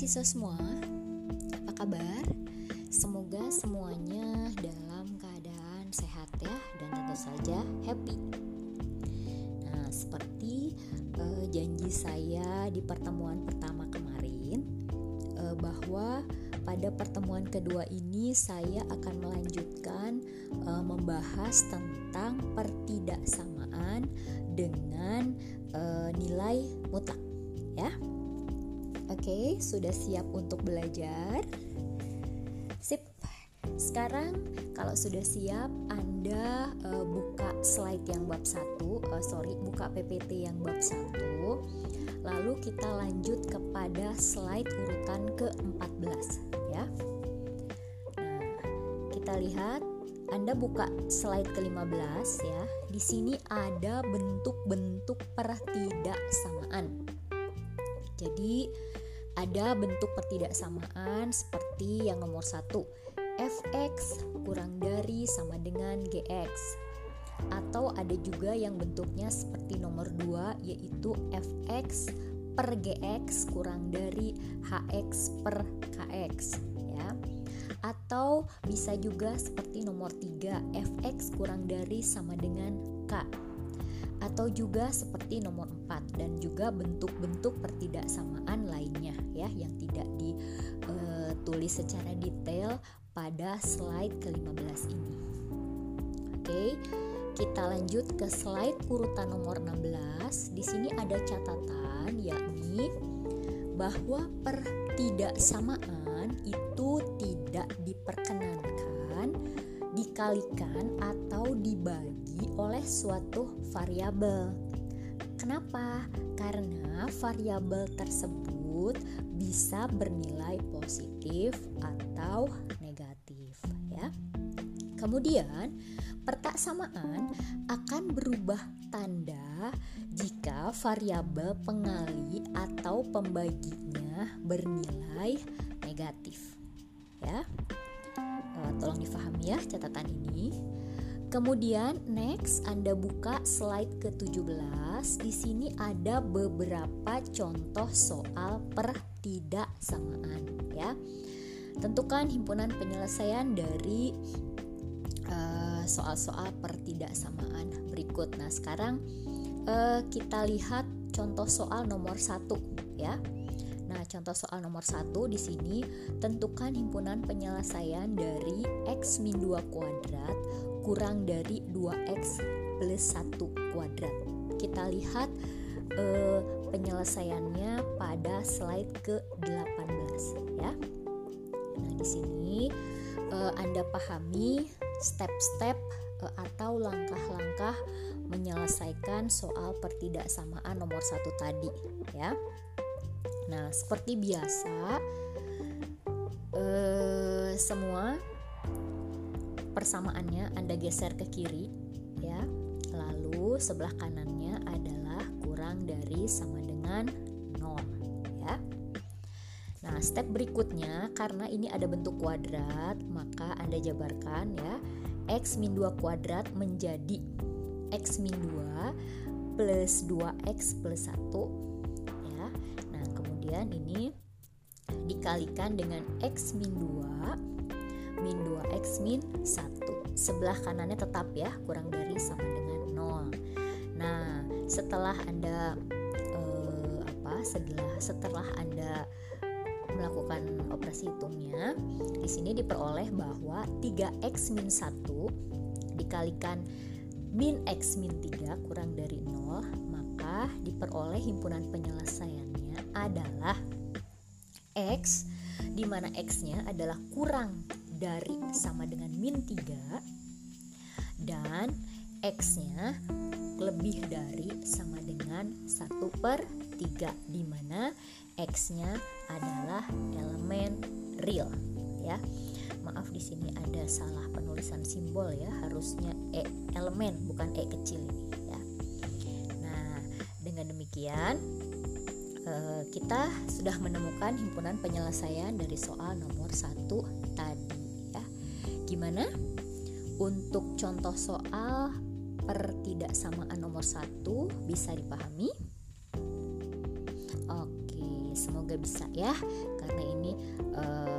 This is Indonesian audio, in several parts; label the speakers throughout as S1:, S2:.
S1: mahasiswa semua, apa kabar? Semoga semuanya dalam keadaan sehat ya dan tentu saja happy. Nah, seperti uh, janji saya di pertemuan pertama kemarin uh, bahwa pada pertemuan kedua ini saya akan melanjutkan uh, membahas tentang pertidaksamaan dengan uh, nilai mutlak ya. Oke, sudah siap untuk belajar? Sip. Sekarang kalau sudah siap, Anda uh, buka slide yang bab 1, uh, eh, sorry, buka PPT yang bab 1. Lalu kita lanjut kepada slide urutan ke-14 ya. Nah, kita lihat anda buka slide ke-15 ya. Di sini ada bentuk-bentuk pertidaksamaan. Ada bentuk pertidaksamaan seperti yang nomor satu fx kurang dari sama dengan gx atau ada juga yang bentuknya seperti nomor 2 yaitu fx per gx kurang dari hx per kx ya. Atau bisa juga seperti nomor 3 fx kurang dari sama dengan k atau juga seperti nomor 4 dan juga bentuk-bentuk pertidaksamaan lainnya ya yang tidak ditulis secara detail pada slide ke-15 ini. Oke, kita lanjut ke slide urutan nomor 16. Di sini ada catatan yakni bahwa pertidaksamaan itu tidak diperkenankan dikalikan atau dibagi oleh suatu variabel. Kenapa? Karena variabel tersebut bisa bernilai positif atau negatif ya. Kemudian, pertaksamaan akan berubah tanda jika variabel pengali atau pembaginya bernilai negatif. Ya tolong difahami ya catatan ini. Kemudian next Anda buka slide ke-17. Di sini ada beberapa contoh soal pertidaksamaan ya. Tentukan himpunan penyelesaian dari uh, soal-soal pertidaksamaan berikut. Nah, sekarang uh, kita lihat contoh soal nomor satu ya. Nah, contoh soal nomor satu di sini tentukan himpunan penyelesaian dari x min 2 kuadrat kurang dari 2x plus 1 kuadrat. Kita lihat eh, penyelesaiannya pada slide ke-18 ya. Nah, di sini eh, Anda pahami step-step eh, atau langkah-langkah menyelesaikan soal pertidaksamaan nomor satu tadi ya. Nah, seperti biasa, eh, semua persamaannya Anda geser ke kiri, ya. Lalu sebelah kanannya adalah kurang dari sama dengan 0, ya. Nah, step berikutnya karena ini ada bentuk kuadrat, maka Anda jabarkan ya. X min 2 kuadrat menjadi X min 2 plus 2X plus 1 kemudian ini dikalikan dengan x min 2 min 2x min 1 sebelah kanannya tetap ya kurang dari sama dengan 0 nah setelah anda eh, apa setelah setelah anda melakukan operasi hitungnya di sini diperoleh bahwa 3x min 1 dikalikan min x min 3 kurang dari 0 maka diperoleh himpunan penyelesaian adalah X di mana X-nya adalah kurang dari sama dengan min 3 dan X-nya lebih dari sama dengan 1 per 3 di mana X-nya adalah elemen real ya. Maaf di sini ada salah penulisan simbol ya. Harusnya e elemen bukan e kecil ini ya. Nah dengan demikian Eh, kita sudah menemukan himpunan penyelesaian dari soal nomor satu tadi ya. Gimana? Untuk contoh soal pertidaksamaan nomor satu bisa dipahami? Oke, semoga bisa ya karena ini uh,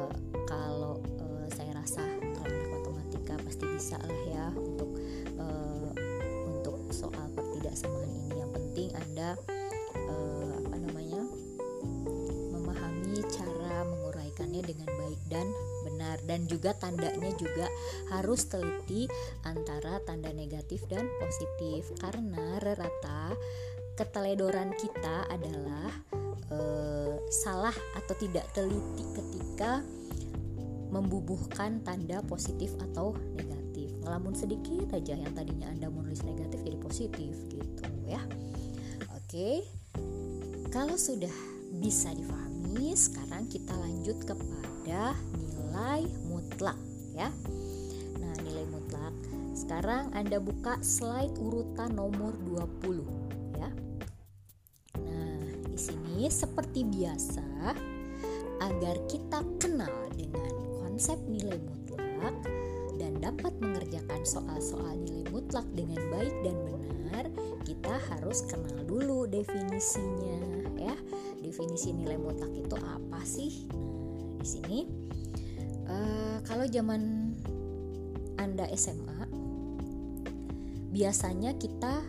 S1: dengan baik dan benar. Dan juga tandanya juga harus teliti antara tanda negatif dan positif. Karena rata keteledoran kita adalah e, salah atau tidak teliti ketika membubuhkan tanda positif atau negatif. Ngelamun sedikit aja yang tadinya anda menulis negatif jadi positif gitu ya. Oke. Kalau sudah bisa difahami sekarang kita lanjut kepada nilai mutlak ya. Nah, nilai mutlak. Sekarang Anda buka slide urutan nomor 20 ya. Nah, di sini seperti biasa agar kita kenal dengan konsep nilai mutlak dan dapat mengerjakan soal-soal nilai mutlak dengan baik dan benar, kita harus kenal dulu definisinya ya. Definisi nilai mutlak itu apa sih? Nah, di sini uh, kalau zaman anda SMA biasanya kita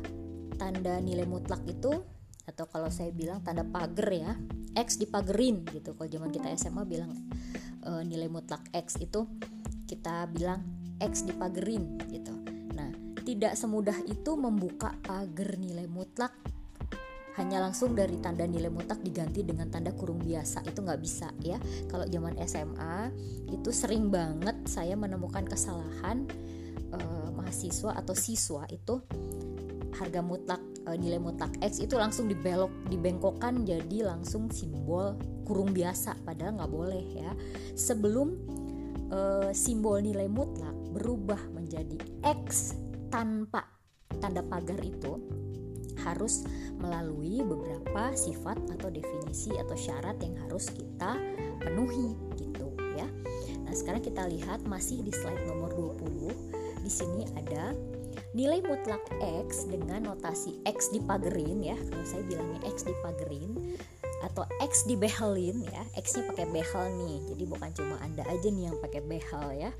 S1: tanda nilai mutlak itu atau kalau saya bilang tanda pagar ya X dipagerin gitu. Kalau zaman kita SMA bilang uh, nilai mutlak X itu kita bilang X dipagerin gitu. Nah tidak semudah itu membuka pagar nilai mutlak hanya langsung dari tanda nilai mutlak diganti dengan tanda kurung biasa. Itu nggak bisa ya. Kalau zaman SMA itu sering banget saya menemukan kesalahan uh, mahasiswa atau siswa itu harga mutlak uh, nilai mutlak X itu langsung dibelok dibengkokkan jadi langsung simbol kurung biasa. Padahal nggak boleh ya. Sebelum uh, simbol nilai mutlak berubah menjadi X tanpa tanda pagar itu harus melalui beberapa sifat atau definisi atau syarat yang harus kita penuhi gitu ya. Nah, sekarang kita lihat masih di slide nomor 20. Di sini ada nilai mutlak X dengan notasi X dipagerin ya. Kalau saya bilangnya X dipagerin atau X dibehelin ya. X-nya pakai behel nih. Jadi bukan cuma Anda aja nih yang pakai behel ya.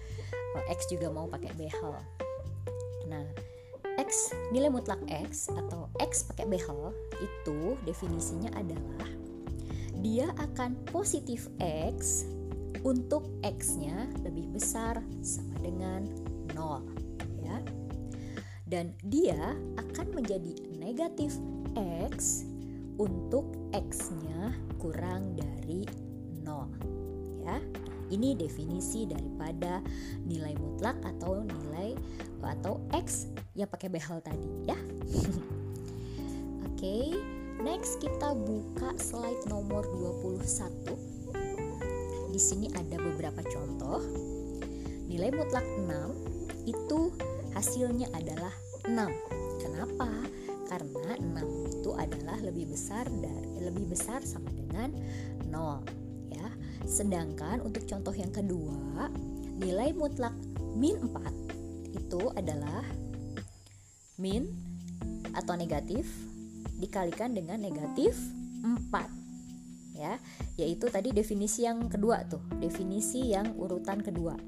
S1: X juga mau pakai behel. Nah, Nilai mutlak X atau X pakai behel itu definisinya adalah dia akan positif X untuk X-nya lebih besar sama dengan 0 ya. Dan dia akan menjadi negatif X untuk X-nya kurang dari 0 ya. Ini definisi daripada nilai mutlak atau nilai atau X yang pakai behel tadi ya. Oke, okay, next kita buka slide nomor 21. Di sini ada beberapa contoh. Nilai mutlak 6 itu hasilnya adalah 6. Kenapa? Karena 6 itu adalah lebih besar dari lebih besar sama dengan 0 ya. Sedangkan untuk contoh yang kedua, nilai mutlak min 4 itu adalah min atau negatif dikalikan dengan negatif 4 ya yaitu tadi definisi yang kedua tuh definisi yang urutan kedua.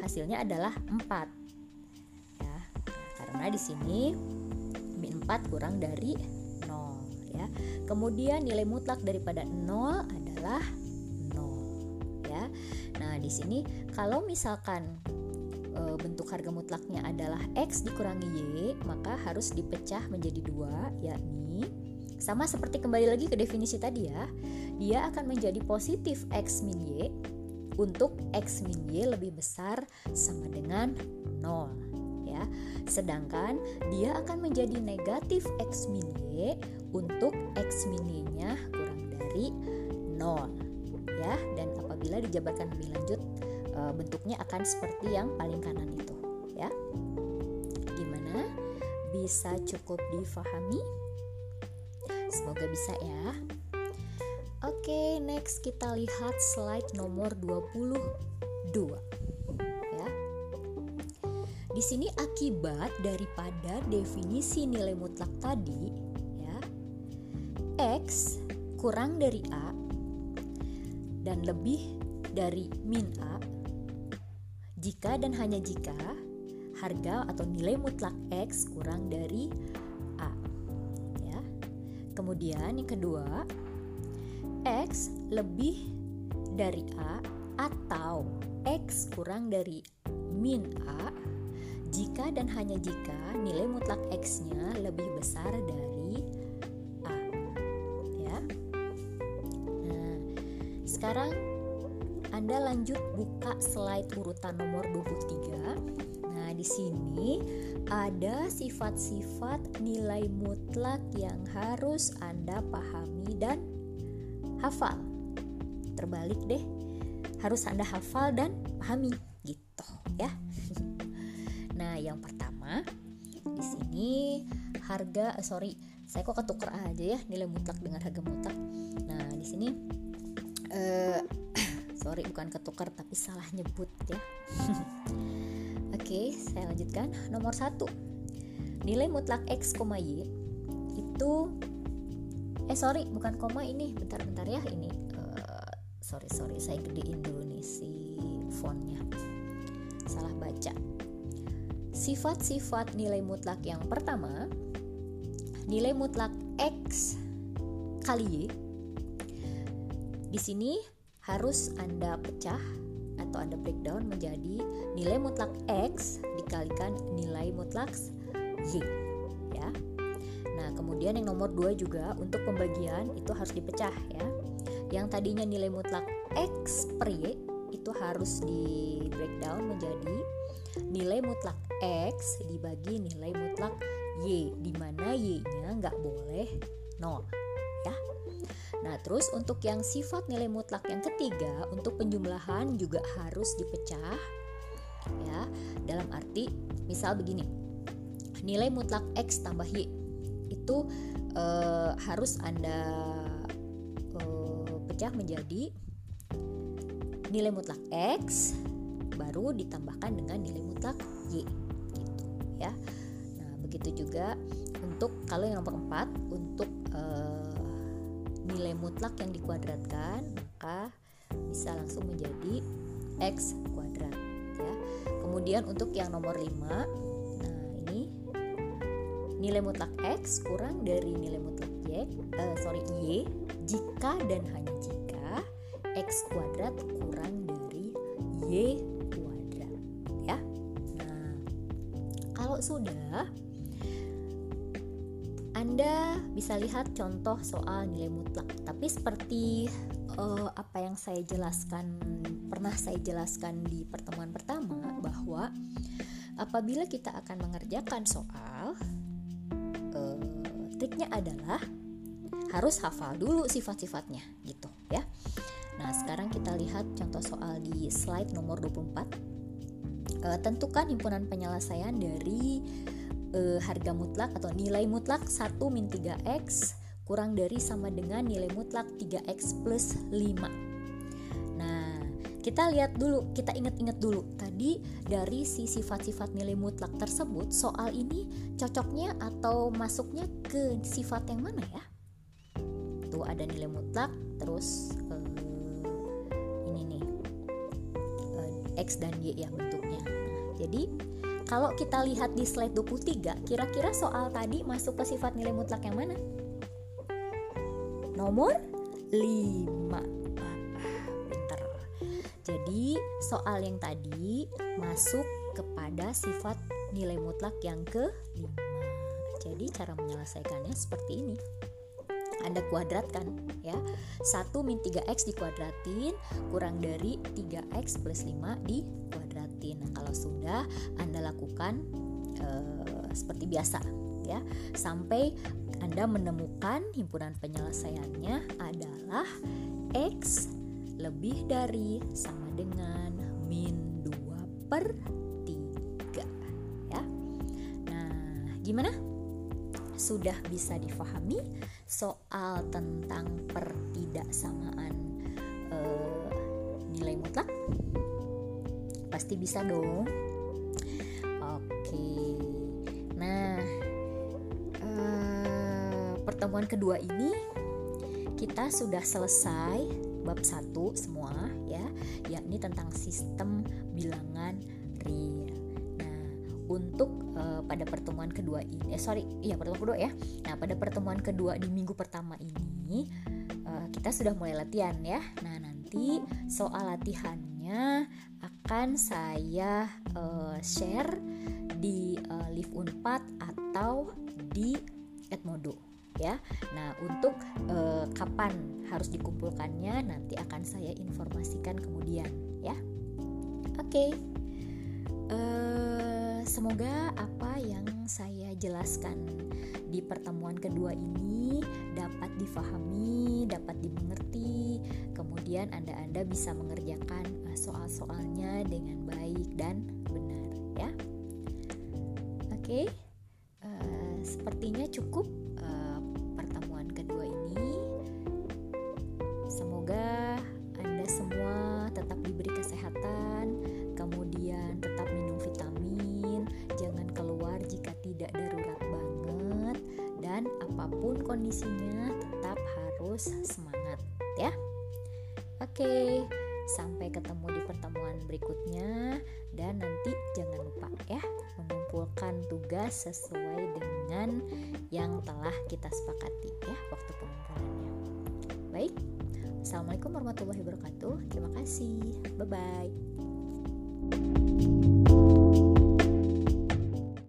S1: Hasilnya adalah 4 ya karena di sini min 4 kurang dari 0 ya. Kemudian nilai mutlak daripada 0 adalah 0 ya. Nah di sini kalau misalkan e, bentuk harga mutlaknya adalah X dikurangi Y, maka harus dipecah menjadi dua, yakni sama seperti kembali lagi ke definisi tadi ya, dia akan menjadi positif X min Y untuk X min Y lebih besar sama dengan 0 ya. Sedangkan dia akan menjadi negatif X min Y untuk X min Y-nya kurang dari 0 ya. Dan apabila dijabarkan lebih lanjut e, bentuknya akan seperti yang paling kanan itu ya gimana bisa cukup difahami semoga bisa ya Oke, next kita lihat slide nomor 22. Ya. Di sini akibat daripada definisi nilai mutlak tadi, ya. X kurang dari A dan lebih dari min A jika dan hanya jika harga atau nilai mutlak X kurang dari A. Ya. Kemudian yang kedua, X lebih dari A atau X kurang dari min A jika dan hanya jika nilai mutlak X-nya lebih besar dari A. Ya. Nah, sekarang Anda lanjut buka slide urutan nomor 23. Nah, di sini ada sifat-sifat nilai mutlak yang harus Anda pahami dan hafal. Terbalik deh, harus Anda hafal dan pahami gitu ya. Nah, yang pertama di sini harga eh, sorry, saya kok ketuker aja ya nilai mutlak dengan harga mutlak. Nah, di sini eh sorry bukan ketuker tapi salah nyebut ya. Oke, saya lanjutkan. Nomor satu, nilai mutlak x, y itu eh sorry bukan koma ini. Bentar-bentar ya ini uh, sorry sorry saya gedein dulu nih fontnya. Salah baca. Sifat-sifat nilai mutlak yang pertama nilai mutlak x kali y. Di sini harus anda pecah atau anda breakdown menjadi nilai mutlak x dikalikan nilai mutlak y ya Nah, kemudian yang nomor 2 juga untuk pembagian itu harus dipecah ya. Yang tadinya nilai mutlak X per Y itu harus di breakdown menjadi nilai mutlak X dibagi nilai mutlak Y di mana Y-nya nggak boleh 0 ya. Nah, terus untuk yang sifat nilai mutlak yang ketiga untuk penjumlahan juga harus dipecah ya. Dalam arti misal begini. Nilai mutlak X tambah Y itu uh, harus anda uh, pecah menjadi nilai mutlak x baru ditambahkan dengan nilai mutlak y gitu ya nah begitu juga untuk kalau yang nomor 4 untuk uh, nilai mutlak yang dikuadratkan maka bisa langsung menjadi x kuadrat ya kemudian untuk yang nomor 5 nilai mutlak x kurang dari nilai mutlak y, uh, sorry y jika dan hanya jika x kuadrat kurang dari y kuadrat ya. Nah, kalau sudah bisa lihat contoh soal nilai mutlak. Tapi seperti uh, apa yang saya jelaskan pernah saya jelaskan di pertemuan pertama bahwa apabila kita akan mengerjakan soal triknya adalah harus hafal dulu sifat-sifatnya gitu ya. Nah, sekarang kita lihat contoh soal di slide nomor 24. E, tentukan himpunan penyelesaian dari e, harga mutlak atau nilai mutlak 1 min 3x kurang dari sama dengan nilai mutlak 3x plus 5 kita lihat dulu, kita ingat-ingat dulu tadi dari si sifat-sifat nilai mutlak tersebut, soal ini cocoknya atau masuknya ke sifat yang mana ya? Tuh ada nilai mutlak, terus uh, ini nih uh, x dan y ya bentuknya. Nah, jadi kalau kita lihat di slide 23, kira-kira soal tadi masuk ke sifat nilai mutlak yang mana? Nomor 5 jadi, soal yang tadi masuk kepada sifat nilai mutlak yang ke-5. Jadi, cara menyelesaikannya seperti ini. Anda kuadratkan ya. 1 min 3x dikuadratin kurang dari 3x plus 5 dikuadratin. Nah, kalau sudah Anda lakukan uh, seperti biasa ya. Sampai Anda menemukan himpunan penyelesaiannya adalah x lebih dari sama dengan min 2 per 3 ya. Nah, gimana? Sudah bisa difahami soal tentang pertidaksamaan uh, nilai mutlak? Pasti bisa dong. Oke. Nah, uh, pertemuan kedua ini kita sudah selesai bab 1 semua ya, yakni tentang sistem bilangan real. Untuk uh, pada pertemuan kedua ini, eh sorry, iya pertemuan kedua ya. Nah, pada pertemuan kedua di minggu pertama ini uh, kita sudah mulai latihan ya. Nah, nanti soal latihannya akan saya uh, share di uh, Live Unpad atau di Edmodo ya. Nah, untuk uh, kapan harus dikumpulkannya nanti akan saya informasikan kemudian ya. Oke. Okay. Uh, semoga apa yang saya jelaskan di pertemuan kedua ini dapat difahami, dapat dimengerti, kemudian Anda-anda bisa mengerjakan soal-soalnya dengan baik dan benar ya. Oke, uh, kondisinya tetap harus semangat ya. Oke, sampai ketemu di pertemuan berikutnya dan nanti jangan lupa ya mengumpulkan tugas sesuai dengan yang telah kita sepakati ya waktu pengumpulannya. Baik. Assalamualaikum warahmatullahi wabarakatuh. Terima kasih. Bye bye.